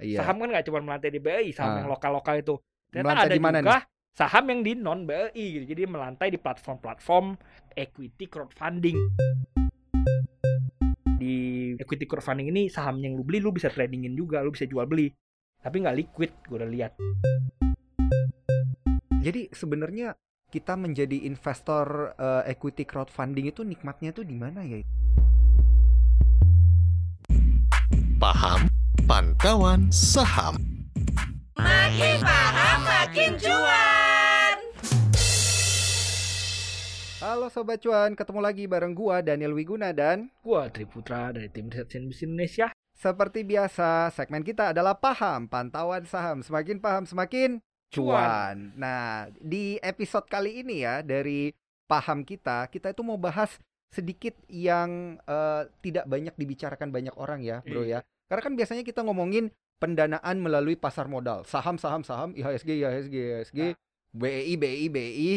Iya. Saham kan nggak cuma melantai di BI, saham Ah. yang lokal-lokal itu. Ternyata Melantai ada di mana juga saham yang di non BI gitu. Jadi melantai di platform-platform equity crowdfunding. Di equity crowdfunding ini saham yang lu beli lu bisa tradingin juga, lu bisa jual beli. Tapi nggak liquid, gue udah lihat. Jadi sebenarnya kita menjadi investor eh, equity crowdfunding itu nikmatnya tuh di mana ya? Paham Pantauan Saham Makin paham makin cuan. Halo Sobat Cuan, ketemu lagi bareng gua Daniel Wiguna dan Gua Triputra dari tim riset CNBC Indonesia. seperti biasa segmen kita adalah paham pantauan saham. Semakin paham semakin cuan. Nah, di episode kali ini ya dari paham kita, kita itu mau bahas sedikit yang eh, tidak banyak dibicarakan banyak orang ya, Bro ya. Karena kan biasanya kita ngomongin pendanaan melalui pasar modal, saham saham saham, IHSG IHSG IHSG, BEI BEI BEI,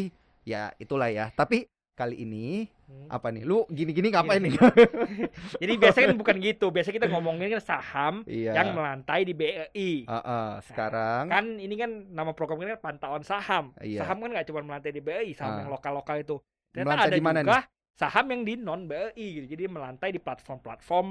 ya itulah ya. Tapi kali ini Hmm. apa nih? Lu gini-gini ngapain nih? Jadi biasanya kan bukan gitu. Biasanya kita ngomongin kan saham Iya. yang melantai di BI. Ah, ah, sekarang Kan ini kan nama program ini kan pantauan saham. Iya. Saham kan nggak cuma melantai di BI, saham Ah. yang lokal-lokal itu. Ternyata Melantai ada di mana juga saham yang di non BI gitu. Jadi melantai di platform-platform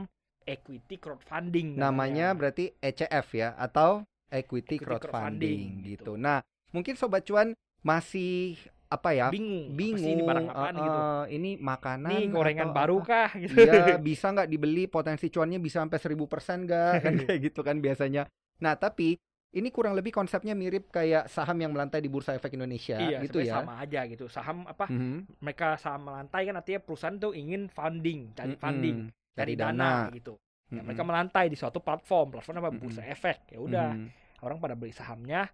equity crowdfunding. namanya berarti ECF ya atau equity, Equity crowdfunding, crowdfunding, gitu. gitu. Nah, mungkin sobat cuan masih apa ya? bingung. Apa bingung. sih ini barang apaan eh, gitu. eh, ini makanan Ini gorengan atau baru apa? kah gitu. Iya, bisa nggak dibeli potensi cuannya bisa sampai 1000% nggak? Kan kayak gitu kan biasanya. Nah, tapi ini kurang lebih konsepnya mirip kayak saham yang melantai di Bursa Efek Indonesia Iya, gitu ya. sama aja gitu. Saham apa? Mhm. Mereka saham melantai kan artinya perusahaan tuh ingin funding, cari Mm-mm. funding, cari dana, gitu. Ya, Mhm. mereka melantai di suatu platform, platform apa? Bursa Efek. Ya udah, Mhm. orang pada beli sahamnya,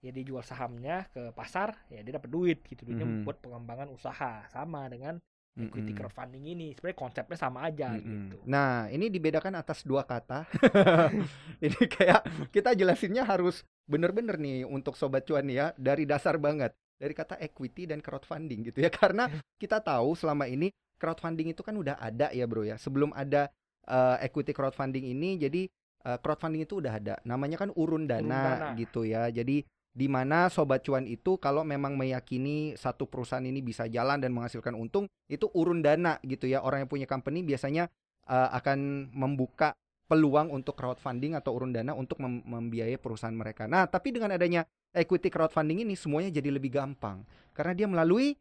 ya dijual sahamnya ke pasar, ya dia dapat duit gitu. Duitnya Mhm. buat pengembangan usaha. Sama dengan equity Mhm. crowdfunding ini. Sebenarnya konsepnya sama aja Mm-mm. gitu. Nah, ini dibedakan atas dua kata. ini kayak kita jelasinnya harus bener-bener nih untuk sobat cuan ya dari dasar banget dari kata equity dan crowdfunding gitu ya. Karena kita tahu selama ini crowdfunding itu kan udah ada ya bro ya. Sebelum ada eh, equity crowdfunding ini jadi eh, crowdfunding itu udah ada. Namanya kan urun dana, dana. gitu ya. Jadi di mana sobat cuan itu kalau memang meyakini satu perusahaan ini bisa jalan dan menghasilkan untung itu urun dana gitu ya. Orang yang punya company biasanya eh, akan membuka peluang untuk crowdfunding atau urun dana untuk mem- membiayai perusahaan mereka. Nah, tapi dengan adanya equity crowdfunding ini semuanya jadi lebih gampang karena dia melalui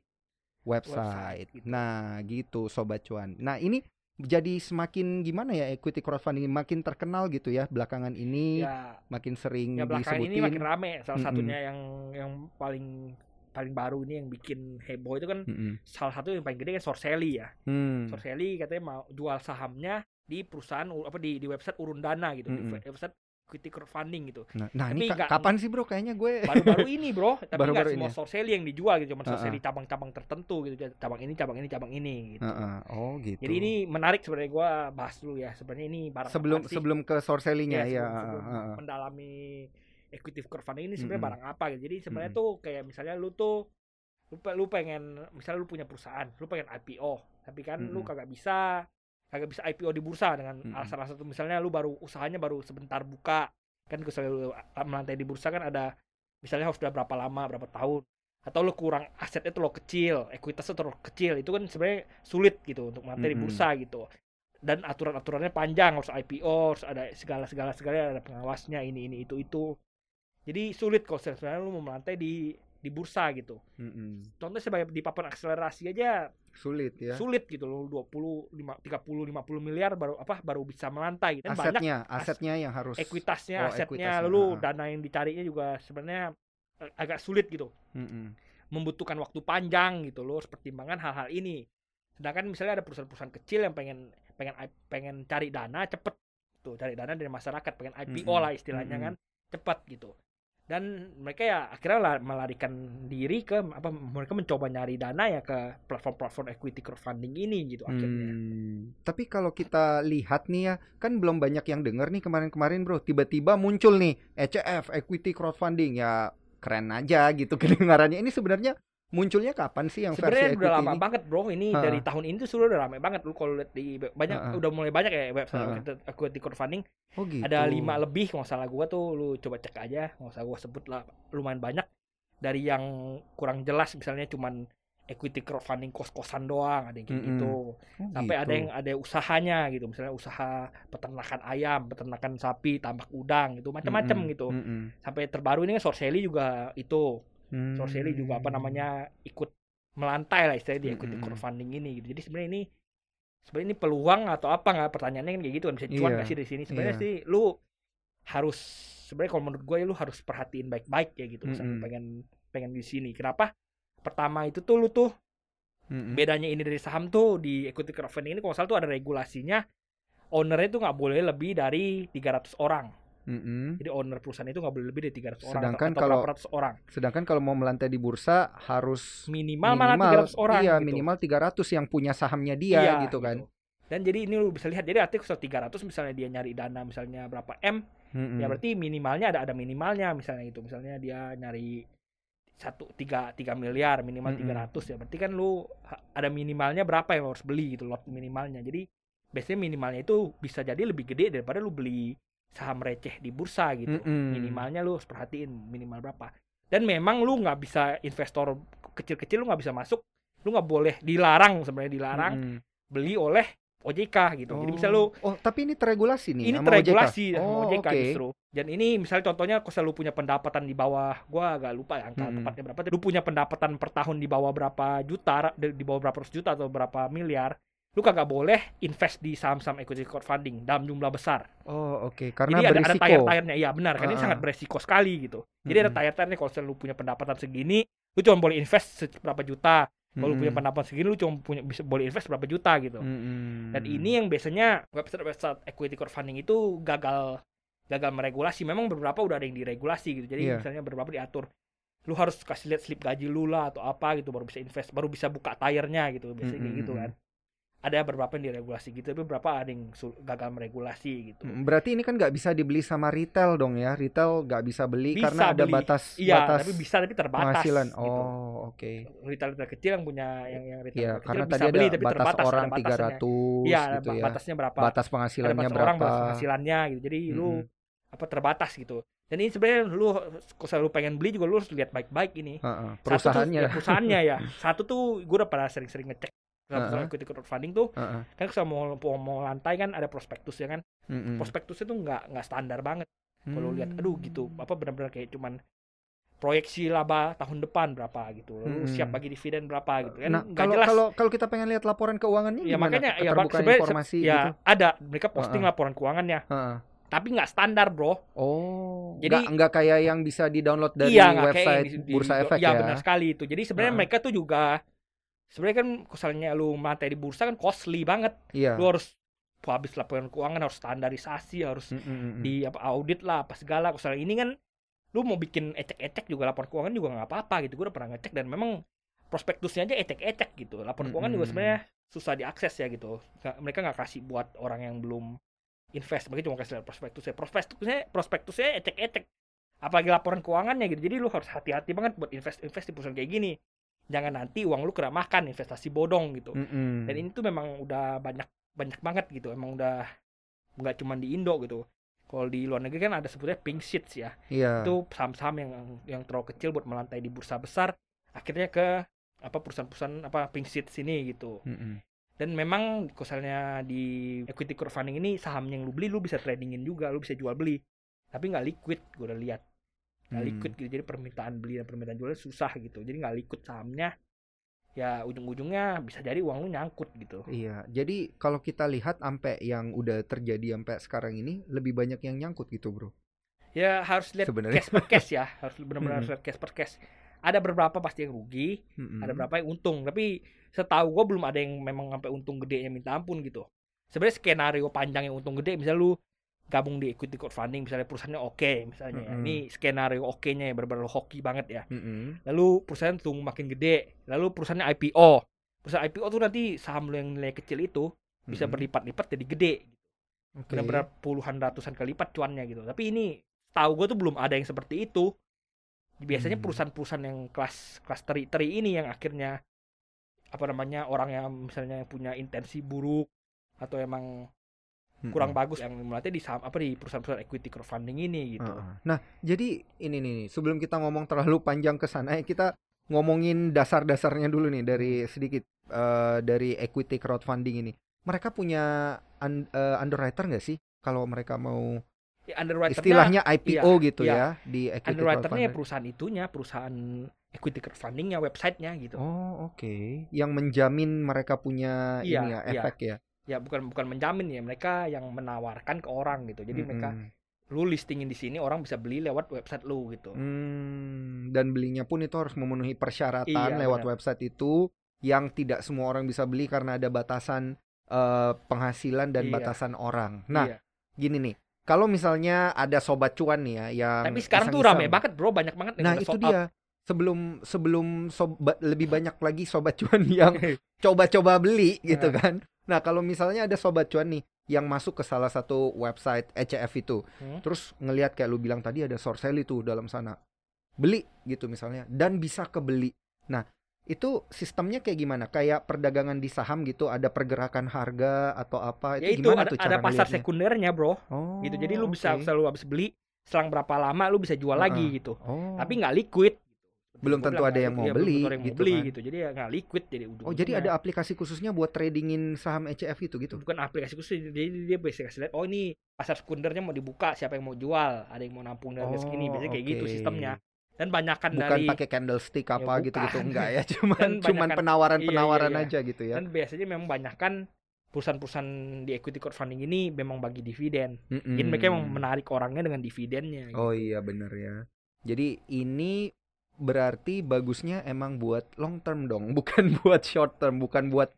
website. Website, gitu. Nah, gitu sobat cuan. Nah, ini jadi semakin gimana ya equity crowdfunding makin terkenal gitu ya belakangan ini Ya, makin sering ya belakangan disebutin. ini makin rame. Salah Mm-mm. satunya yang yang paling paling baru ini yang bikin heboh itu kan Mm-mm. salah satu yang paling gede kan Sorcelli ya. Hmm. Sorcelli katanya mau jual sahamnya di perusahaan apa di di website urun dana gitu, Mm-mm. di website equity crowdfunding gitu. Nah, nah ini Tapi nggak- kapan sih bro? Kayaknya gue Baru-baru ini, Bro. Tapi Baru-baru nggak semua ini ya? Sorcelli yang dijual gitu, cuma Ah, Sorcelli cabang-cabang tertentu gitu, cabang ini, cabang ini, cabang ini gitu. Heeh. Oh gitu. Jadi ini menarik sebenarnya gua bahas dulu ya. Sebenarnya ini barang sebelum sebelum ke sorcellinya Iya, ya. sebelum, sebelum heeh. mendalami equity crowdfunding ini sebenarnya Mm-mm. barang apa gitu. Jadi sebenarnya Mm-mm. tuh kayak misalnya lu tuh lu, lu pengen misalnya lu punya perusahaan, lu pengen IPO, tapi kan lu Mm-mm. kagak bisa kagak bisa IPO di bursa dengan Mm-mm. alasan-alasan tuh misalnya lu baru usahanya baru sebentar buka. Kan misalnya lu melantai di bursa kan ada misalnya harus udah berapa lama, berapa tahun atau lu kurang asetnya tuh lo kecil, ekuitasnya terlalu kecil, itu kan sebenarnya sulit gitu untuk melantai di Mm-mm. bursa gitu. Dan aturan-aturannya panjang, harus IPO, harus ada segala-segala segala ada pengawasnya ini ini itu itu. Jadi sulit kalau sebenarnya lu mau melantai di di bursa gitu. Mm-mm. Contohnya sebagai di papan akselerasi aja Sulit ya. sulit gitu loh 20 lima- 30 50 miliar baru apa baru bisa melantai. Dan banyak asetnya, asetnya yang harus ekuitasnya, Oh, asetnya ekuitasnya, lalu dana yang dicarinya juga sebenarnya eh, agak sulit gitu. Mm-mm. membutuhkan waktu panjang gitu loh pertimbangan hal-hal ini sedangkan misalnya ada perusahaan-perusahaan kecil yang pengen pengen pengen cari dana cepet tuh cari dana dari masyarakat pengen IPO Mm-mm. lah istilahnya Mm-mm. kan cepet gitu dan mereka ya akhirnya melarikan diri ke apa mereka mencoba nyari dana ya ke platform-platform equity crowdfunding ini gitu akhirnya Hmm, Tapi kalau kita lihat nih ya, kan belum banyak yang denger nih kemarin-kemarin bro. Tiba-tiba muncul nih ECF, Equity Crowdfunding. Ya keren aja gitu kedengarannya. Ini sebenarnya Munculnya kapan sih yang versi Sebenarnya udah lama ini? banget bro, ini Ha. dari tahun ini tuh sudah udah ramai banget lu kalau lihat di banyak Ha-ha. udah mulai banyak ya website Ha. equity- equity crowdfunding Oh gitu. ada lima lebih nggak salah gua tuh lu coba cek aja nggak usah gua sebut lah lumayan banyak dari yang kurang jelas misalnya cuman equity crowdfunding kos-kosan doang ada yang kayak Mm-mm. gitu Oh, sampai ada gitu. yang ada usahanya gitu misalnya usaha peternakan ayam peternakan sapi tambak udang gitu macam-macam Mm-mm. gitu Mm-mm. sampai terbaru ini kan juga itu Hmm. Sorcelli juga apa namanya ikut melantai lah istilahnya di equity Mm-mm. crowdfunding ini gitu. Jadi sebenarnya ini sebenarnya ini peluang atau apa nggak pertanyaannya kan kayak gitu kan bisa cuan nggak sih dari sini sebenarnya Iya. sih lu harus sebenarnya kalau menurut gue lu harus perhatiin baik-baik ya gitu misalnya Mm-mm. pengen pengen di sini kenapa pertama itu tuh lu tuh Mm-mm. bedanya ini dari saham tuh di equity crowdfunding ini kalau salah tuh ada regulasinya ownernya tuh nggak boleh lebih dari 300 orang Mm-mm. jadi owner perusahaan itu nggak boleh lebih dari 300 orang Sedangkan atau, atau kalau- ratus orang Sedangkan kalau mau melantai di bursa harus minimal, malah 300 orang Iya, gitu. minimal 300 yang punya sahamnya dia Iya, gitu kan. Dan jadi ini lu bisa lihat jadi artinya kalau 300 misalnya dia nyari dana misalnya berapa M, Mm-mm. ya berarti minimalnya ada ada minimalnya misalnya itu. Misalnya dia nyari satu tiga tiga miliar minimal Mm-mm. 300 ya berarti kan lu ada minimalnya berapa yang harus beli gitu lot minimalnya jadi biasanya minimalnya itu bisa jadi lebih gede daripada lu beli saham receh di bursa gitu Mm-mm. minimalnya lu harus perhatiin minimal berapa dan memang lu nggak bisa investor kecil-kecil lu nggak bisa masuk lu nggak boleh dilarang sebenarnya dilarang Mm-mm. beli oleh OJK gitu. Jadi misal lu Oh, tapi ini teregulasi nih ini sama teregulasi OJK. sama Oh, OJK oke. justru. Dan ini misalnya contohnya kalau lu punya pendapatan di bawah gua agak lupa ya angka Mm-mm. tepatnya berapa. Lu punya pendapatan per tahun di bawah berapa juta, di bawah berapa ratus juta atau berapa miliar, lu kagak boleh invest di saham-saham equity crowdfunding dalam jumlah besar. Oh, oke. Karena Jadi ada ada berisiko. tire-tirenya. Iya benar, kan ini Ah, sangat ah. beresiko sekali gitu. Jadi ada Mm-mm. tire-tirenya kalau lu punya pendapatan segini, lu cuma boleh invest berapa juta. Kalau lu punya pendapatan segini lu cuma punya bisa boleh invest berapa juta gitu. Mm-mm. Dan ini yang biasanya website-website equity crowdfunding itu gagal gagal meregulasi. Memang beberapa udah ada yang diregulasi gitu. Jadi Iya. misalnya beberapa diatur lu harus kasih lihat slip gaji lu lah atau apa gitu baru bisa invest, baru bisa buka tire-nya gitu. Biasanya kayak gitu kan. Ada beberapa yang diregulasi gitu, tapi beberapa ada yang gagal meregulasi gitu. Mm, Berarti ini kan nggak bisa dibeli sama retail dong ya? Retail nggak bisa beli Bisa karena ada beli. batas Iya, batas tapi bisa tapi terbatas penghasilan. gitu. Oh, oke. Retail-retail kecil yang punya yang yang retail Iya, kecil karena bisa tadi ada beli tapi batas terbatas orang ada batasnya. 300 Iya, gitu ya. batasnya berapa? Batas ada penghasilannya batas berapa? orang batas penghasilannya gitu jadi lu Mm-mm. apa terbatas gitu dan ini sebenarnya lu kalau selalu pengen beli juga lu harus lihat baik-baik ini Satu tuh- perusahaannya. ya, perusahaannya ya satu tuh gue udah pernah sering-sering ngecek Heeh. kalau equity crowdfunding tuh Heeh. kan kalau mau, mau lantai kan ada prospektus ya kan Mm-mm. prospektusnya tuh nggak nggak standar banget kalau Hmm. lihat aduh gitu apa benar-benar kayak cuman proyeksi laba tahun depan berapa gitu lu Hmm. siap bagi dividen berapa gitu kan Nah, kalau jelas kalau kalau kita pengen lihat laporan keuangannya ya gimana? makanya ya sebenarnya se- informasi ya gitu. ada mereka posting Heeh. laporan keuangannya Heeh. tapi nggak standar bro Oh, Jadi- nggak kayak yang bisa di-download dari iya, nggak kayak website yang di- di- Bursa di- Efek iya, ya. benar sekali itu. Jadi sebenarnya Heeh. mereka tuh juga sebenarnya kan misalnya lu di bursa kan costly banget. Iya. Lu harus habis laporan keuangan harus standarisasi, harus Mm, mm, mm. di apa audit lah apa segala. Kalau ini kan lu mau bikin ecek-ecek juga laporan keuangan juga nggak apa-apa gitu. Gue udah pernah ngecek dan memang prospektusnya aja ecek-ecek gitu. Laporan keuangan juga Mm-mm. sebenarnya susah diakses ya gitu. Nggak- mereka nggak kasih buat orang yang belum invest, mereka cuma kasih lihat prospektusnya. Prospektusnya prospektusnya ecek-ecek. Apalagi laporan keuangannya gitu. Jadi lu harus hati-hati banget buat invest invest di perusahaan kayak gini. Jangan nanti uang lu kena makan investasi bodong gitu. Mm-mm. Dan ini tuh memang udah banyak banyak banget gitu. Emang udah nggak cuma di Indo gitu. Kalau di luar negeri kan ada sebutnya pink sheets ya. Iya. Itu saham-saham yang yang terlalu kecil buat melantai di bursa besar. Akhirnya ke apa perusahaan-perusahaan apa pink sheets ini gitu. Mm-mm. Dan memang misalnya di equity crowdfunding ini saham yang lu beli lu bisa tradingin juga, lu bisa jual beli. Tapi nggak liquid, gue udah lihat. Nggak Hmm. liquid gitu. Jadi permintaan beli dan permintaan jualnya susah gitu. Jadi nggak liquid sahamnya. Ya ujung-ujungnya bisa jadi uang lu nyangkut gitu. Iya, jadi kalau kita lihat sampai yang udah terjadi sampai sekarang ini lebih banyak yang nyangkut gitu, Bro. Ya harus lihat Sebenarnya. cash per cash ya. Harus benar-benar harus Mm-mm. lihat cash per cash. Ada beberapa pasti yang rugi, Mm-mm. ada beberapa yang untung. Tapi setahu gua belum ada yang memang sampai untung gede yang minta ampun gitu. Sebenarnya skenario panjang yang untung gede, misalnya lu gabung di equity crowdfunding, misalnya perusahaannya oke, misalnya ya. Mm-mm. Ini skenario oke-nya ya, benar-benar hoki banget ya. Mm-mm. Lalu perusahaan tumbuh makin gede, lalu perusahaannya IPO. Perusahaan IPO tuh nanti saham lu yang nilai kecil itu bisa Mm-mm. berlipat-lipat jadi gede. Oke. Benar-benar puluhan ratusan kali lipat cuannya gitu. Tapi ini tahu gue tuh belum ada yang seperti itu. biasanya Hmm. perusahaan-perusahaan yang kelas kelas teri teri ini yang akhirnya apa namanya orang yang misalnya punya intensi buruk atau emang Mm-mm. kurang bagus yang melatih di saham apa di perusahaan-perusahaan equity crowdfunding ini gitu. Heeh. Nah, jadi ini nih, nih, sebelum kita ngomong terlalu panjang ke sana, ya kita ngomongin dasar-dasarnya dulu nih dari sedikit eh, dari equity crowdfunding ini. Mereka punya un- eh, underwriter nggak sih? Kalau mereka mau Ya, istilahnya IPO gitu iya. ya di equity underwriternya ya perusahaan itunya, perusahaan equity crowdfundingnya, websitenya gitu. Oh, oke. Yang menjamin mereka punya Iya, ini ya, iya. efek ya. Ya bukan bukan menjamin ya, mereka yang menawarkan ke orang gitu. Jadi mereka Mm-mm. lu listingin di sini orang bisa beli lewat website lu gitu. Hmm, dan belinya pun itu harus memenuhi persyaratan Iya, lewat benar. website itu yang tidak semua orang bisa beli karena ada batasan eh, penghasilan dan Iya. batasan orang. Nah, Iya. gini nih, kalau misalnya ada sobat cuan nih ya yang Tapi sekarang tuh iseng-iseng. rame banget, Bro. Banyak banget Nah, itu dia. Sebelum sebelum sobat lebih banyak lagi sobat cuan yang coba-coba beli gitu kan. Nah, kalau misalnya ada sobat cuan nih yang masuk ke salah satu website ECF itu, Hmm. terus ngelihat kayak lu bilang tadi ada Sorcelli tuh dalam sana. Beli gitu misalnya dan bisa kebeli. Nah, itu sistemnya kayak gimana? Kayak perdagangan di saham gitu, ada pergerakan harga atau apa? Ya Itu itu gimana ada, tuh cara ada pasar ngelihatnya? sekundernya, Bro. Oh, gitu. Jadi lu bisa oke. selalu habis beli selang berapa lama lu bisa jual Heeh. lagi gitu. Oh. Tapi nggak liquid. Belum Gua tentu bilang ada yang mau ya, beli tentu mau gitu beli kan. gitu. Jadi ya nggak liquid jadi ujung Oh, jadi ada aplikasi khususnya buat tradingin saham ECF itu gitu. bukan aplikasi khusus jadi dia bisa kasih lihat oh ini pasar sekundernya mau dibuka siapa yang mau jual ada yang mau nampung dari Oh, segini biasanya kayak gitu oke. sistemnya dan banyakan Bukan dari pakai candlestick Ya, apa gitu-gitu bukan. enggak ya, cuman cuman penawaran-penawaran iya, iya, aja gitu ya. dan biasanya memang banyakkan perusahaan-perusahaan di equity crowdfunding ini memang bagi dividen jadi mereka memang menarik orangnya dengan dividennya. Oh gitu. iya bener ya. Jadi ini berarti bagusnya emang buat long term dong, bukan buat short term, bukan buat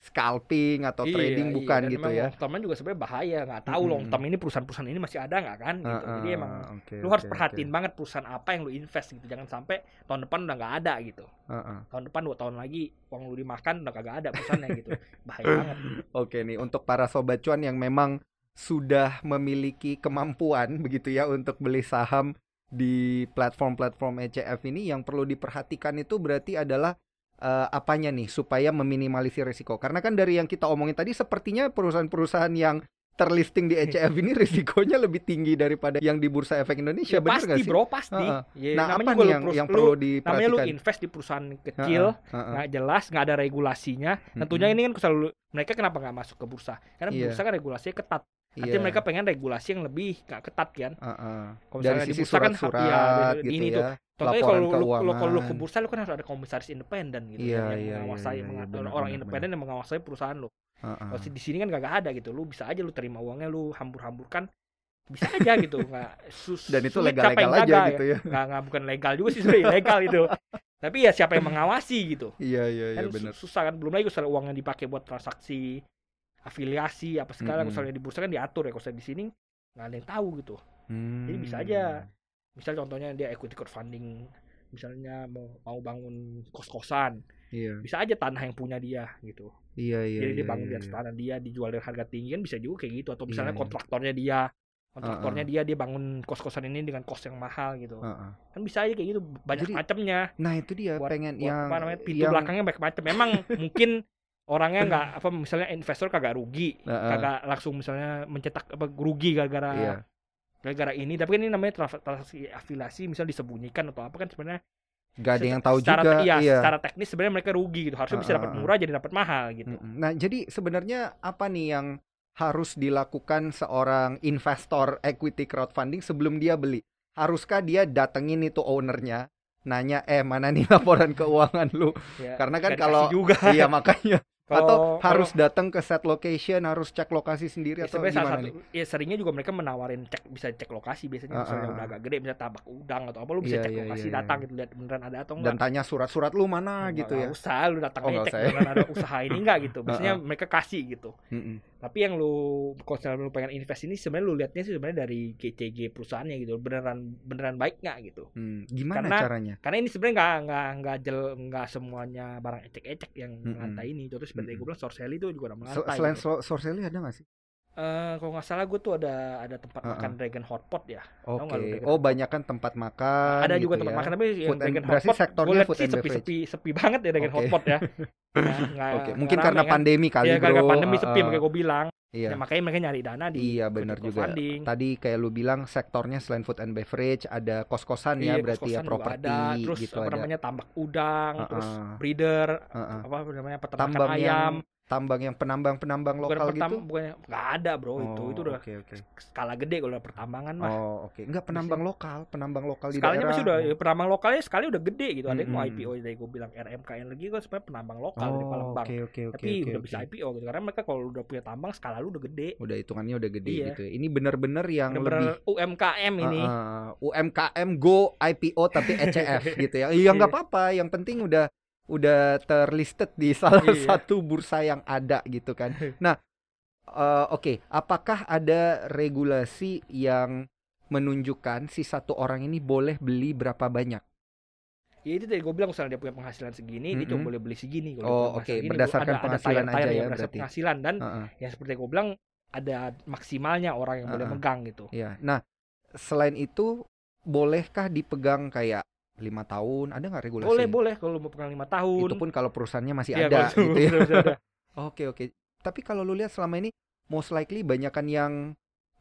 scalping atau Iya, trading iya. bukan Dan gitu ya. long term juga sebenarnya bahaya nggak tahu Mm-mm. long term ini perusahaan-perusahaan ini masih ada nggak kan gitu jadi Ah, emang ah, oke, lu harus oke, perhatiin oke. banget perusahaan apa yang lu invest gitu jangan sampai tahun depan udah nggak ada gitu Ah, ah. tahun depan dua tahun lagi uang lu dimakan udah kagak ada perusahaannya gitu bahaya banget Oke nih untuk para sobat cuan yang memang sudah memiliki kemampuan begitu ya untuk beli saham di platform-platform ECF ini yang perlu diperhatikan itu berarti adalah eh, apanya nih supaya meminimalisir risiko. Karena kan dari yang kita omongin tadi sepertinya perusahaan-perusahaan yang terlisting di ECF ini risikonya lebih tinggi daripada yang di Bursa Efek Indonesia, Ya, bener pasti sih? bro pasti Heeh. Ya, Nah, namanya apa nih yang yang lu- perlu namanya lu diperhatikan? invest di perusahaan kecil nggak jelas nggak ada regulasinya tentunya Mm-mm. ini kan selalu mereka kenapa nggak masuk ke bursa karena Iya. bursa kan regulasinya ketat Iya. artinya mereka pengen regulasi yang lebih nggak ketat kan Heeh. kalau dari misalnya di bursa kan surat-surat iya, dari- gitu ini ya. tuh contohnya kalau lu, lu, kalau lu ke bursa lu kan harus ada komisaris independen gitu Iya, kan, yang iya, mengawasi iya, iya, menga- benar, orang independen yang mengawasi perusahaan lu Heeh. kalau di sini kan gak ada gitu lu bisa aja lu terima uangnya lu hambur-hamburkan bisa aja gitu nggak sus- Dan itu legal-legal yang aja jaga gitu ya. nggak nggak bukan legal juga sih sebenarnya legal itu tapi ya siapa yang mengawasi gitu Iya, iya, iya kan benar. susah kan belum lagi kalau uang yang dipakai buat transaksi afiliasi apa segala Mm-mm. misalnya di bursa kan diatur ya kalau saya di sini nggak ada yang tahu gitu jadi bisa Hmm. aja. misal contohnya dia equity crowdfunding misalnya mau mau bangun kos-kosan Iya. bisa aja tanah yang punya dia gitu Iya, iya. jadi dia iya, bangun iya, di atas iya. tanah dia dijual dengan harga tinggi kan bisa juga kayak gitu atau misalnya iya. kontraktornya dia kontraktornya Uh-uh. dia dia bangun kos-kosan ini dengan kos yang mahal gitu Heeh. kan bisa aja kayak gitu banyak Jadi, macamnya Nah, itu dia buat, pengen buat yang apa namanya pintu yang belakangnya banyak macam memang mungkin orangnya nggak apa misalnya investor kagak rugi Heeh. kagak langsung misalnya mencetak apa rugi gara-gara Iya. gara-gara ini tapi kan ini namanya trans- transaksi afiliasi misal disembunyikan atau apa kan sebenarnya Gak ada yang tahu secara, juga. iya, iya. secara teknis sebenarnya mereka rugi gitu harusnya bisa Ah, dapat ah, ah. murah jadi dapat mahal gitu. Nah, jadi sebenarnya apa nih yang harus dilakukan seorang investor equity crowdfunding sebelum dia beli? Haruskah dia datengin itu ownernya, nanya, eh mana nih laporan keuangan lu? Ya, Karena kan kalau juga iya makanya Kalau- atau harus datang ke set location, harus cek lokasi sendiri Ya, atau sebenarnya salah gimana satu nih? ya seringnya juga mereka menawarin cek bisa cek lokasi biasanya Ah, misalnya ah, udah ah. agak gede misalnya tabak udang atau apa lu bisa Iya, cek iya, lokasi iya, datang gitu lihat beneran ada atau Dan enggak tanya surat-surat lu mana gitu ya? usah lu datang Oh, cek ya. beneran ada usaha ini enggak gitu biasanya Ah, ah. mereka kasih gitu Mm-mm. Tapi yang lu kalau lu pengen invest ini sebenarnya lu lihatnya sih sebenarnya dari GCG perusahaannya gitu beneran beneran baik nggak gitu Hmm, Gimana Karena- caranya? karena ini sebenarnya nggak nggak nggak jel nggak semuanya barang ecek-ecek yang Mm-mm. melantai ini contoh seperti Mm-mm. gue bilang Sorcelli itu juga ada melantai Selain gitu. so- Sorcelli ada nggak sih? Eh, kalau nggak salah gue tuh ada ada tempat Uh-uh. makan Dragon Hotpot ya. Oke. lu Dragon Oh, banyak kan tempat makan ada juga gitu tempat ya. makan tapi yang Food and- Dragon berarti Hotpot sektornya gue lihat food sih and sepi sepi sepi banget ya Dragon Oke. Hotpot ya. Nah, Oke, nggak mungkin karena kan. pandemi kali, Iya, Bro. karena pandemi sepi Uh-uh. makanya gue bilang. Iya. Ya, makanya mereka nyari dana di Iya, benar juga. crowdfunding. Tadi kayak lu bilang sektornya selain food and beverage ada kos-kosan ya, Iya, berarti ya kos-kosan juga properti ada, terus gitu apa ada. namanya tambak udang, terus Uh-uh. breeder, Uh-uh. apa namanya peternakan ayam. Tambang yang penambang-penambang Bukan lokal pertam- gitu. bukannya nggak ada bro itu Oh, itu udah Oke, oke. skala gede kalau udah pertambangan mah. Oh, oke. Enggak penambang lokal, penambang lokal di Skalanya daerah. masih udah ya, penambang lokalnya sekali udah gede gitu. Ada yang mau. IPO dari gue bilang RMKN lagi kan sebenarnya penambang lokal di Oh, Palembang. oke, oke, oke. Tapi oke, udah oke. bisa IPO gitu karena mereka kalau udah punya tambang skala lu udah gede. Udah hitungannya udah gede Iya. gitu. ya. Ini bener-bener yang lebih Bener-bener UMKM ini. Uh, uh, UMKM go IPO tapi ECF gitu ya. Iya nggak Iya. apa-apa, yang penting udah udah terlisted di salah Iya. satu bursa yang ada gitu kan. Nah, uh, oke, apakah ada regulasi yang menunjukkan si satu orang ini boleh beli berapa banyak? Ya itu tadi gue bilang misalnya dia punya penghasilan segini, dia cuma boleh beli segini. Kalau Oh, oke, segini, berdasarkan ada- ada penghasilan tayar-tayar aja yang ya berdasarkan berarti. penghasilan dan Uh-uh. ya seperti gue bilang ada maksimalnya orang yang boleh Uh-uh. megang gitu. Iya. Nah, selain itu bolehkah dipegang kayak lima tahun? Ada nggak regulasi? Boleh boleh kalau mau pegang lima tahun. Itu pun kalau perusahaannya masih Iya, ada gitu ya. Oke oke. Tapi kalau lu lihat selama ini most likely banyakan yang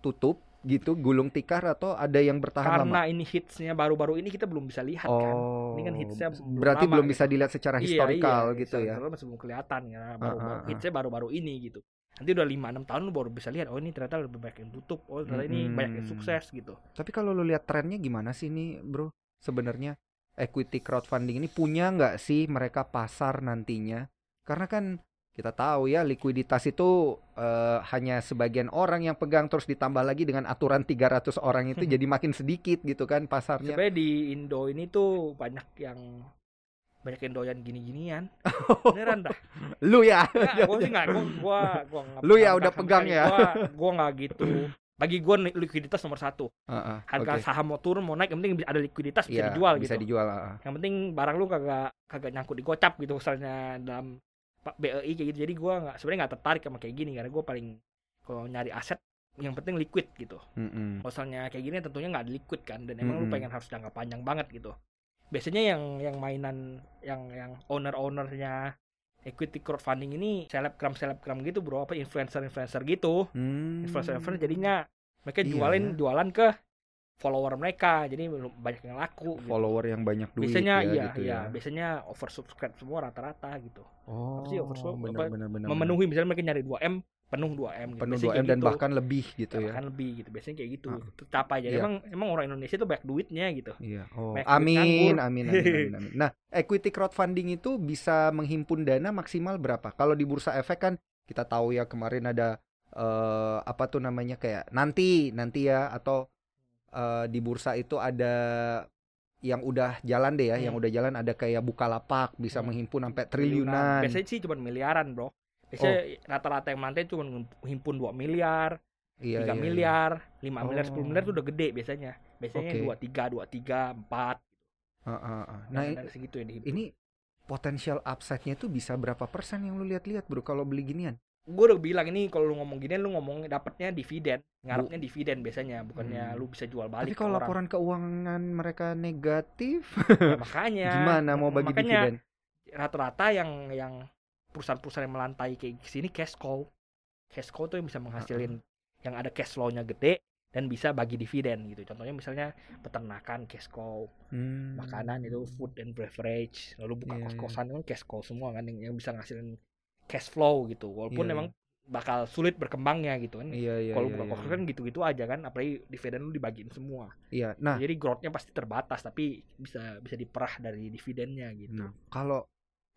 tutup gitu gulung tikar atau ada yang bertahan Karena lama. ini hitsnya baru-baru ini kita belum bisa lihat kan. Oh. Ini kan hitsnya belum berarti lama belum gitu. bisa dilihat secara historikal gitu ya. Masih belum kelihatan karena baru, Ah, baru ah, ah. hitsnya baru-baru ini gitu. Nanti udah 5 6 tahun lu baru bisa lihat oh ini ternyata lebih banyak yang tutup. Oh ternyata ini Mm-mm. banyak yang sukses gitu. Tapi kalau lu lihat trennya gimana sih nih, Bro? Sebenarnya equity crowdfunding ini punya nggak sih mereka pasar nantinya? Karena kan kita tahu ya likuiditas itu eh, hanya sebagian orang yang pegang terus ditambah lagi dengan aturan 300 orang itu jadi makin sedikit gitu kan pasarnya. Sebenarnya di Indo ini tuh banyak yang banyak yang doyan gini-ginian. Beneran dah. Lu ya. Enggak, gua sih enggak, gua gua gua nggak Lu ya nggak udah pegang ya? Gua gua enggak gitu. Bagi nih, likuiditas nomor satu. Heeh, Harga oke. saham mau turun mau naik yang penting ada likuiditas bisa Iya, dijual bisa gitu. dijual. ah. Yang penting barang lu kagak kagak nyangkut di gocap gitu misalnya dalam BEI kayak gitu. Jadi gua nggak sebenarnya nggak tertarik sama kayak gini karena gua paling kalau nyari aset yang penting liquid gitu. Kalau misalnya kayak gini tentunya nggak ada liquid kan dan emang lu Mm-mm. pengen harus jangka panjang banget gitu. Biasanya yang yang mainan yang yang owner-ownernya equity crowdfunding ini selebgram selebgram gitu bro apa influencer influencer gitu Hmm. influencer influencer jadinya mereka Iya jualin jualan ke follower mereka jadi banyak yang laku gitu. follower yang banyak duit biasanya ya, iya gitu iya ya. biasanya oversubscribe semua rata-rata gitu Oh, sih apa, benar benar. memenuhi misalnya mereka nyari 2 m penuh 2 m gitu. penuh Biasanya 2 kayak M dan gitu. bahkan lebih gitu Ya, bahkan lebih gitu biasanya kayak gitu Ah. tercapai jadi Iya. emang emang orang Indonesia tuh banyak duitnya gitu Iya. Oh, amin, amin, amin, amin, amin. Nah, equity crowdfunding itu bisa menghimpun dana maksimal berapa? Kalau di bursa efek kan kita tahu ya kemarin ada eh, apa tuh namanya kayak nanti, nanti ya atau eh, di bursa itu ada yang udah jalan deh ya, yang Hmm. udah jalan ada kayak Bukalapak bisa Hmm. menghimpun sampai triliunan. biasanya sih cuma miliaran bro biasanya rata-rata yang mantai cuma himpun 2 miliar Iya, 3 iya, iya. miliar 5 miliar 10 miliar Oh. tuh udah gede biasanya biasanya tiga dua tiga empat Ah, ah, ah. Nah, nah, segitu ya dihimpun. ini potensial upside-nya tuh bisa berapa persen yang lu lihat-lihat, Bro, kalau beli ginian? gue udah bilang ini kalau lu ngomong gini lu ngomong dapatnya dividen ngarepnya dividen biasanya bukannya Hmm. lu bisa jual Tapi balik ke kalau orang laporan keuangan mereka negatif, Ya, makanya gimana mau bagi makanya dividen? rata-rata yang yang perusahaan-perusahaan yang melantai kayak sini cash cow cash cow tuh yang bisa menghasilin yang ada cash flow-nya gede dan bisa bagi dividen gitu contohnya misalnya peternakan cash cow Hmm. makanan itu food and beverage lalu buka Iya, iya. kos-kosan kan cash cow semua kan yang, yang bisa ngasilin cash flow gitu walaupun Iya, memang bakal sulit berkembangnya gitu kan Iya iya kalau iya. buka kos-kosan kan gitu-gitu aja kan apalagi dividen lu dibagiin semua Iya. Nah, jadi growth-nya pasti terbatas tapi bisa bisa diperah dari dividennya gitu nah, kalau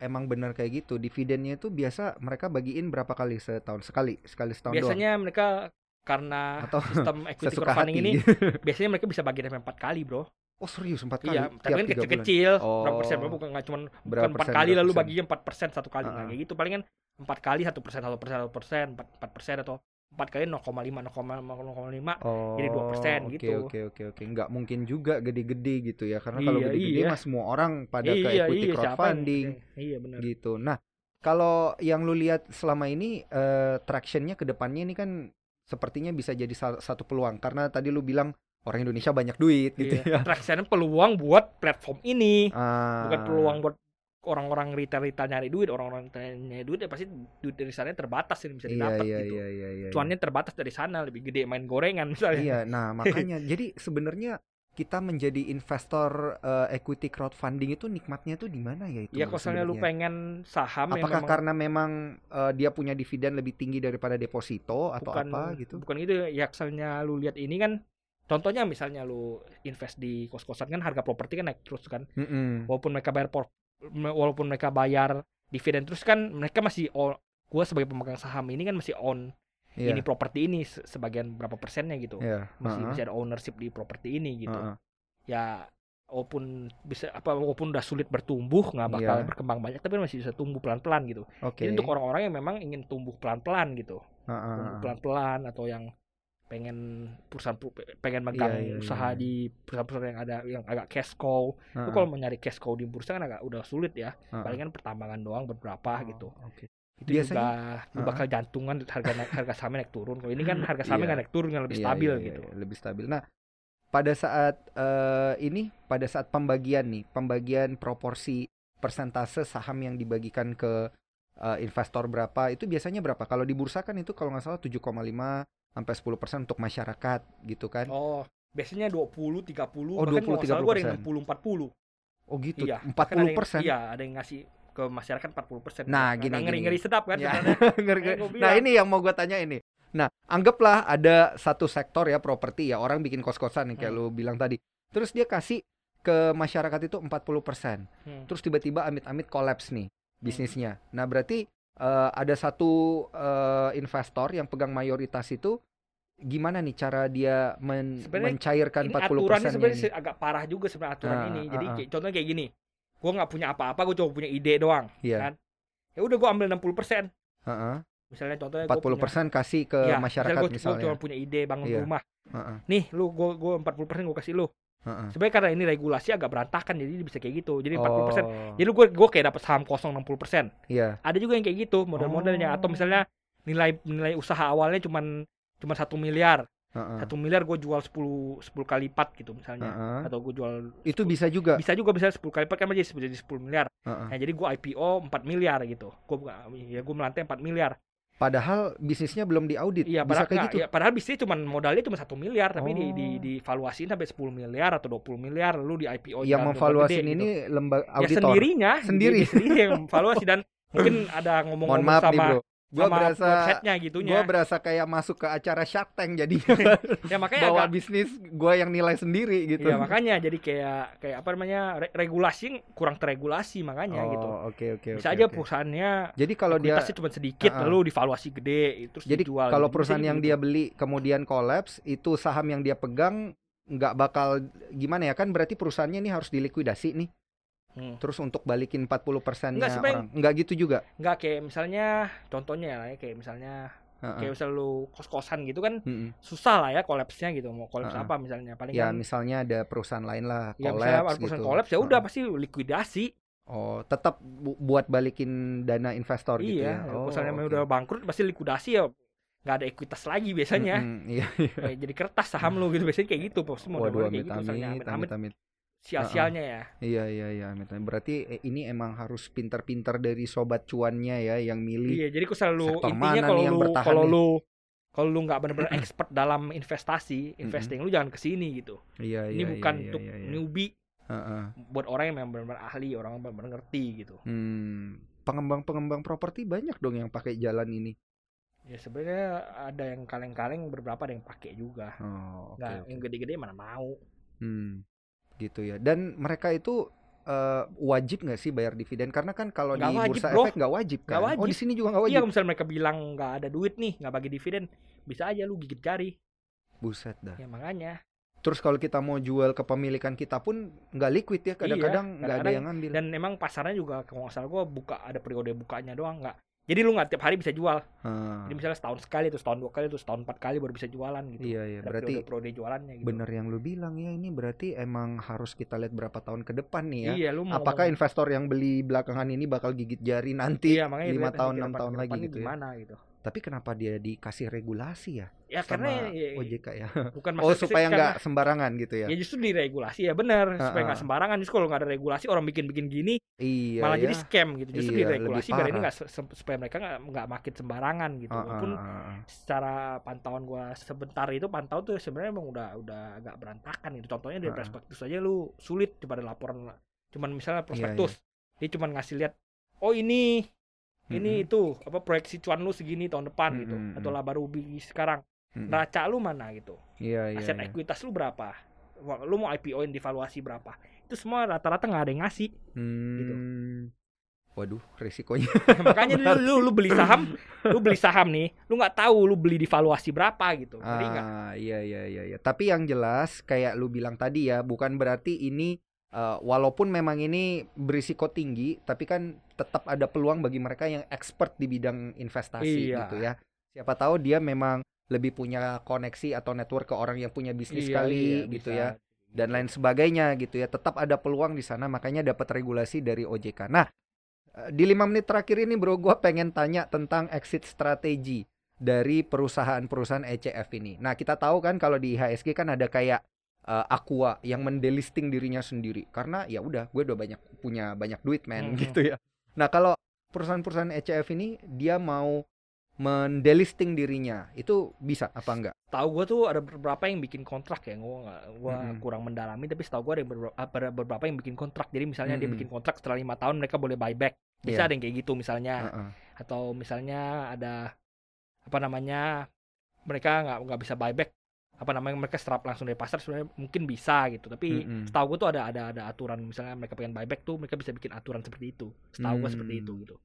emang benar kayak gitu, dividennya itu biasa mereka bagiin berapa kali setahun? Sekali, sekali setahun biasanya mereka karena Atau sistem equity crowdfunding ini biasanya mereka bisa bagi sampai empat kali bro oh serius empat kali? iya tapi kan kecil-kecil Oh. berapa persen bukan nggak cuma empat kali lalu baginya empat persen satu kali Ah, nah ah. kayak gitu paling kan empat kali satu persen satu persen satu persen empat persen atau empat kali 0,5 0,5 lima Oh, jadi 2% oke, gitu. Oke oke oke, nggak mungkin juga gede-gede gitu ya, karena kalau Iya, gede-gede iya. mah semua orang pada ke iya equity iya siapa yang crowdfunding iya benar gitu. Nah, kalau yang lu lihat selama ini eh, tractionnya ke depannya ini kan sepertinya bisa jadi satu peluang karena tadi lu bilang orang Indonesia banyak duit gitu Iya. ya. Traction peluang buat platform ini. Ah, Bukan peluang buat orang-orang retail-retail nyari duit, orang-orang retail nyari duit ya pasti duit dari sana terbatas yang bisa Iya didapat iya gitu. iya iya iya. Cuannya terbatas dari sana, lebih gede main gorengan misalnya. Iya, nah makanya jadi sebenarnya kita menjadi investor eh, equity crowdfunding itu nikmatnya tuh di mana ya itu? Iya, kalau misalnya lu pengen saham Apakah memang karena memang eh, dia punya dividen lebih tinggi daripada deposito atau bukan apa gitu? bukan itu ya misalnya lu lihat ini kan contohnya misalnya lu invest di kos-kosan kan harga properti kan naik terus kan Mm-mm. walaupun mereka bayar walaupun mereka bayar dividen terus kan mereka masih gua sebagai pemegang saham ini kan masih own Iya. ini properti ini se- sebagian berapa persennya gitu Iya, masih heeh, masih ada ownership di properti ini gitu heeh. ya walaupun bisa apa walaupun udah sulit bertumbuh nggak bakal Iya. berkembang banyak tapi masih bisa tumbuh pelan-pelan gitu Oke. jadi untuk orang-orang yang memang ingin tumbuh pelan-pelan gitu Heeh, tumbuh pelan-pelan atau yang pengen perusahaan pengen megang Iya, iya, usaha iya. di perusahaan-perusahaan yang ada yang agak cash cow. Lu Heeh, kalau mau nyari cash cow di bursa kan agak udah sulit ya. heeh. Palingan pertambangan doang beberapa Oh, gitu. Oke. Itu Biasanya- juga lu bakal jantungan harga naik harga sahamnya naik turun. Kalau ini kan harga sahamnya Iya. nggak naik turun yang lebih Iya, stabil iya, iya, gitu. iya, lebih stabil. Nah, pada saat eh, ini, pada saat pembagian nih, pembagian proporsi persentase saham yang dibagikan ke eh, investor berapa, itu biasanya berapa? Kalau di bursa kan itu kalau nggak salah 7,5 sampai 10% untuk masyarakat gitu kan? Oh, biasanya 20, 30, Oh, bahkan 20, kalau nggak salah gua ada yang 30%. 60, 40. Oh gitu, Iya, 40 bahkan ada yang- persen. Iya, ada yang ngasih ke masyarakat 40 persen. Nah, gini, gini, ngeri-ngeri sedap kan Ya. Ngeri- gua nah ini yang mau gue tanya ini. Nah anggaplah ada satu sektor ya properti ya orang bikin kos-kosan nih kayak Hmm. lu bilang tadi. Terus dia kasih ke masyarakat itu 40%. Hmm. Terus tiba-tiba amit-amit kolaps nih bisnisnya. Nah berarti eh, ada satu eh, investor yang pegang mayoritas itu gimana nih cara dia men- Sebenarnya mencairkan ini 40 aturannya persennya sebenarnya agak parah juga sebenarnya aturan Ah, ini. ah, Jadi ah. kayak- contohnya kayak gini. Gua nggak punya apa-apa, gua cuma punya ide doang. Iya. kan? Ya udah gua ambil 60 persen. Heeh. Misalnya contohnya 40 persen kasih ke ya, masyarakat gua, misalnya. cuma punya ide bangun Iya. rumah. Heeh, Nih, lu gua gua 40 persen gua kasih lu. Heeh. Sebenarnya karena ini regulasi agak berantakan jadi bisa kayak gitu. Jadi 40 persen. Oh, Jadi gua gua kayak dapat saham kosong 60 persen. Iya. Ada juga yang kayak gitu model-modelnya atau Oh. misalnya nilai nilai usaha awalnya cuman cuma satu miliar. Satu miliar gue jual 10 10 kali lipat gitu misalnya. heeh. Atau gue jual Itu bisa juga. bisa juga bisa 10 kali lipat kan jadi jadi 10 miliar. Heeh. Nah, jadi gue IPO 4 miliar gitu. Gue ya gue melantai 4 miliar. Padahal bisnisnya belum diaudit. Iya, bisa padahal kayak nggak, gitu. ya, padahal bisnis cuma modalnya cuma 1 miliar tapi di di Oh. divaluasiin sampai 10 miliar atau 20 miliar lalu di IPO yang memvaluasi ini lembaga ya auditor. sendirinya Sendiri. sendiri yang memvaluasi dan mungkin ada ngomong-ngomong sama Bro. Gua sama berasa websitenya gitunya. gua berasa kayak masuk ke acara Shark Tank jadinya ya makanya bawa agak bisnis gua yang nilai sendiri gitu. Iya makanya jadi kayak kayak apa namanya re- regulasi kurang terregulasi makanya oh, gitu. oke oke Bisa oke, aja oke. perusahaannya Jadi kalau dia cuma sedikit Ah, ah. lalu divaluasi gede terus jadi dijual. kalau gitu. perusahaan yang gitu. dia beli kemudian kolaps itu saham yang dia pegang nggak bakal gimana ya kan berarti perusahaannya ini harus dilikuidasi nih. Hmm. Terus untuk balikin 40 persennya Enggak, orang. Enggak gitu juga. nggak kayak misalnya contohnya ya ya, kayak misalnya Heeh. kayak lu kos-kosan gitu kan Mm-mm. susah lah ya kolapsnya gitu mau kolaps ah. apa misalnya paling Ya kan misalnya ada perusahaan lain lah ya misalnya kolaps ada perusahaan gitu. kolaps ya udah Heeh. pasti likuidasi Oh, tetap bu- buat balikin dana investor gitu iya ya. Oh, misalnya oke. udah bangkrut pasti likuidasi ya nggak ada ekuitas lagi biasanya Mm-mm, iya. Kayak jadi kertas saham lu gitu biasanya kayak gitu pasti Waduh, amit gitu amit, amit-amit amit amit. Sia-sianya ya Iya iya iya. Berarti eh, ini emang harus pinter-pinter dari sobat cuannya ya yang milih. Iya, jadi kok selalu sektor intinya kalau lu kalau lu kalau lu nggak benar-benar expert dalam investasi, investing lu jangan ke sini gitu. Iya Ini iya. bukan iya, untuk iya, iya. newbie, Heeh. buat orang yang memang benar-benar ahli, orang yang benar-benar ngerti gitu. Hmm, pengembang-pengembang properti banyak dong yang pakai jalan ini. Ya sebenarnya ada yang kaleng-kaleng beberapa ada yang pakai juga. Oh, oke. Nggak, oke. yang gede-gede mana mau. Hmm, gitu ya. Dan mereka itu eh, wajib nggak sih bayar dividen? Karena kan kalau di wajib, bursa bro. efek nggak wajib kan? Nggak Oh di wajib. sini juga nggak Iya, wajib. kalau misalnya mereka bilang nggak ada duit nih, nggak bagi dividen, bisa aja lu gigit jari. Buset dah. Ya makanya. Terus kalau kita mau jual kepemilikan kita pun nggak liquid ya. Kadang-kadang nggak ada Iya, yang ngambil. Dan emang pasarnya juga kalau nggak salah gua buka ada periode bukanya doang nggak. Jadi lu nggak tiap hari bisa jual. Ah, Jadi misalnya setahun sekali, terus setahun dua kali, terus setahun empat kali baru bisa jualan gitu. iya iya. Berarti periode jualannya gitu. bener yang lu bilang ya. Ini berarti emang harus kita lihat berapa tahun ke depan nih ya. Iya, lu mau Apakah ngomong- investor yang beli belakangan ini bakal gigit jari nanti iya, lima tahun enam tahun ke lagi gitu ya? gimana gitu. Tapi kenapa dia dikasih regulasi ya Ya sama karena ya, OJK ya? bukan Oh supaya nggak sembarangan gitu ya? Ya justru diregulasi ya benar supaya Ha-ha. nggak sembarangan. Justru kalau nggak ada regulasi orang bikin-bikin gini Iya malah ya. jadi scam gitu. Justru Iya, diregulasi biar ini se- supaya mereka nggak nggak makin sembarangan gitu. Ah, Walaupun secara pantauan gua sebentar itu pantau tuh sebenarnya emang udah udah agak berantakan gitu. Contohnya dari Ha-ha. prospektus aja lu sulit daripada laporan cuman misalnya Iya, prospektus dia cuman ngasih lihat oh ini ini itu apa proyeksi cuan lu segini tahun depan gitu Mm-mm, atau laba rugi sekarang Mm-mm. neraca lu mana gitu Iya iya. aset iya. ekuitas lu berapa lu mau IPO in divaluasi berapa itu semua rata-rata nggak ada yang ngasih gitu. Hmm. Waduh, risikonya. makanya lu, lu lu beli saham lu beli saham nih lu nggak tahu lu beli di valuasi berapa gitu? Ah, iya iya iya iya. Tapi yang jelas kayak lu bilang tadi ya, bukan berarti ini eh, walaupun memang ini berisiko tinggi, tapi kan tetap ada peluang bagi mereka yang expert di bidang investasi Iya. gitu ya. Siapa tahu dia memang lebih punya koneksi atau network ke orang yang punya bisnis Iya, sekali iya, gitu bisa. ya dan lain sebagainya gitu ya. Tetap ada peluang di sana makanya dapat regulasi dari OJK. Nah, eh, di lima menit terakhir ini bro, gua pengen tanya tentang exit strategi dari perusahaan-perusahaan ECF ini. Nah, kita tahu kan kalau di IHSG kan ada kayak eh, Aqua yang mendelisting dirinya sendiri karena ya udah gue udah banyak punya banyak duit men Mhm. gitu ya. Nah, kalau perusahaan-perusahaan ECF ini dia mau mendelisting dirinya itu bisa apa enggak? tahu gue tuh ada beberapa yang bikin kontrak ya gue nggak gua Mm-mm. kurang mendalami tapi setahu gue ada beberapa, ada beberapa yang bikin kontrak jadi misalnya dia Mm-mm. bikin kontrak setelah lima tahun mereka boleh buyback bisa Iya. ada yang kayak gitu misalnya Heeh. atau misalnya ada apa namanya mereka nggak nggak bisa buyback apa namanya mereka serap langsung dari pasar sebenarnya mungkin bisa gitu tapi Mm-mm. setahu gue tuh ada ada ada aturan misalnya mereka pengen buyback tuh mereka bisa bikin aturan seperti itu setahu gue Hmm. seperti itu gitu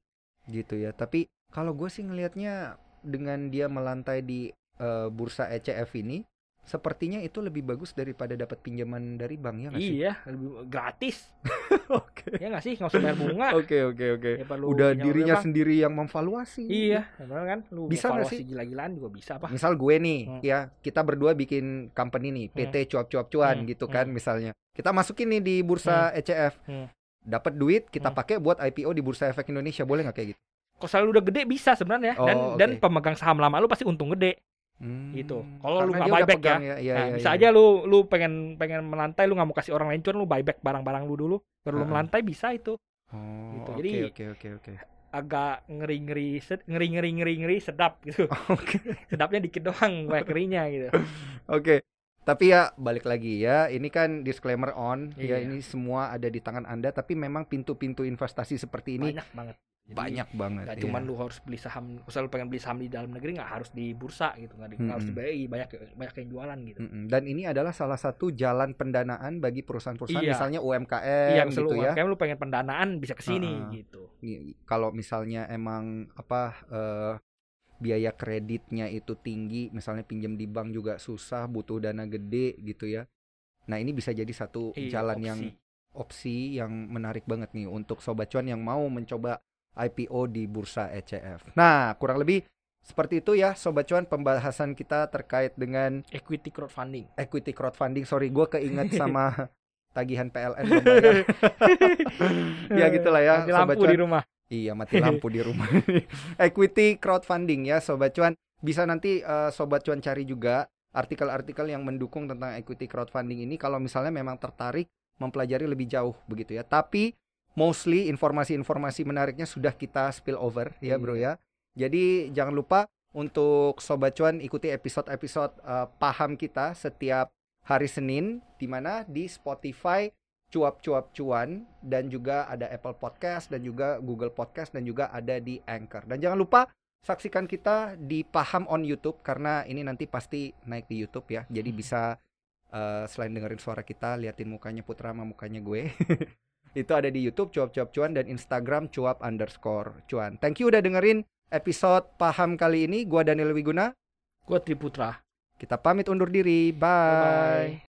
gitu ya. Tapi kalau gue sih ngelihatnya dengan dia melantai di eh, bursa ECF ini, sepertinya itu lebih bagus daripada dapat pinjaman dari bank ya nggak sih? iya lebih gratis Oke. ya nggak sih nggak usah bayar bunga Oke oke oke. Ya, Udah dirinya bank. sendiri yang memvaluasi. Iya, benar kan? Lu Bisa nggak sih? gila-gilaan juga bisa apa? Misal gue nih, Hmm. ya kita berdua bikin company nih, PT cuap-cuap cuan Hmm, gitu kan misalnya. Kita masukin nih di bursa ECF, Hmm. dapat duit kita Hmm. pakai buat IPO di bursa efek Indonesia, boleh nggak kayak gitu? Kalau selalu udah gede bisa sebenarnya dan Oh, dan oke. pemegang saham lama lu pasti untung gede. Hmm, Gitu. Kalau lu nggak buyback pegang ya, Iya, nah, iya, bisa iya. aja lu lu pengen pengen melantai lu nggak mau kasih orang lain cuan lu buyback barang-barang lu dulu baru lu Heeh. melantai bisa itu. Oh, gitu. oke Jadi- oke oke oke. Agak ngeri-ngeri ngeri-ngeri ngeri-ngeri sedap gitu. Oke. Sedapnya dikit doang banyak ngerinya gitu. Oke. Tapi ya balik lagi ya, ini kan disclaimer on, ya Iya. ini semua ada di tangan Anda tapi memang pintu-pintu investasi seperti ini Banyak banget. Jadi, banyak banget. Gak iya. cuman lu harus beli saham, misal lu pengen beli saham di dalam negeri nggak harus di bursa gitu, nggak nggak harus di. BI, banyak banyak yang jualan gitu. Mm-mm. Dan ini adalah salah satu jalan pendanaan bagi perusahaan-perusahaan Iya. misalnya UMKM Iya, gitu ya. UMKM lu pengen pendanaan bisa ke sini Heeh. gitu. Kalau misalnya emang apa eh, biaya kreditnya itu tinggi, misalnya pinjam di bank juga susah, butuh dana gede gitu ya. Nah, ini bisa jadi satu Iya, jalan yang opsi. opsi yang menarik banget nih untuk sobat cuan yang mau mencoba IPO di bursa ECF. Nah, kurang lebih seperti itu ya sobat cuan pembahasan kita terkait dengan equity crowdfunding. equity crowdfunding. Sorry, gue keinget sama tagihan PLN ya gitulah ya Mati sobat lampu cuan. di rumah. Iya, mati lampu di rumah. Equity crowdfunding ya, Sobat Cuan. Bisa nanti eh, Sobat Cuan cari juga artikel-artikel yang mendukung tentang equity crowdfunding ini kalau misalnya memang tertarik mempelajari lebih jauh begitu ya. Tapi mostly informasi-informasi menariknya sudah kita spill over ya, Bro ya. Jadi jangan lupa untuk Sobat Cuan ikuti episode-episode eh, paham kita setiap hari Senin di mana di Spotify cuap-cuap cuan dan juga ada Apple Podcast dan juga Google Podcast dan juga ada di Anchor. Dan jangan lupa saksikan kita di Paham on YouTube karena ini nanti pasti naik di YouTube ya. Jadi Hmm. bisa eh, selain dengerin suara kita, liatin mukanya Putra sama mukanya gue. Itu ada di YouTube cuap-cuap cuan dan Instagram cuap underscore cuan. Thank you udah dengerin episode Paham kali ini. Gua Daniel Wiguna. Gua Triputra. Kita pamit undur diri. Bye. Bye.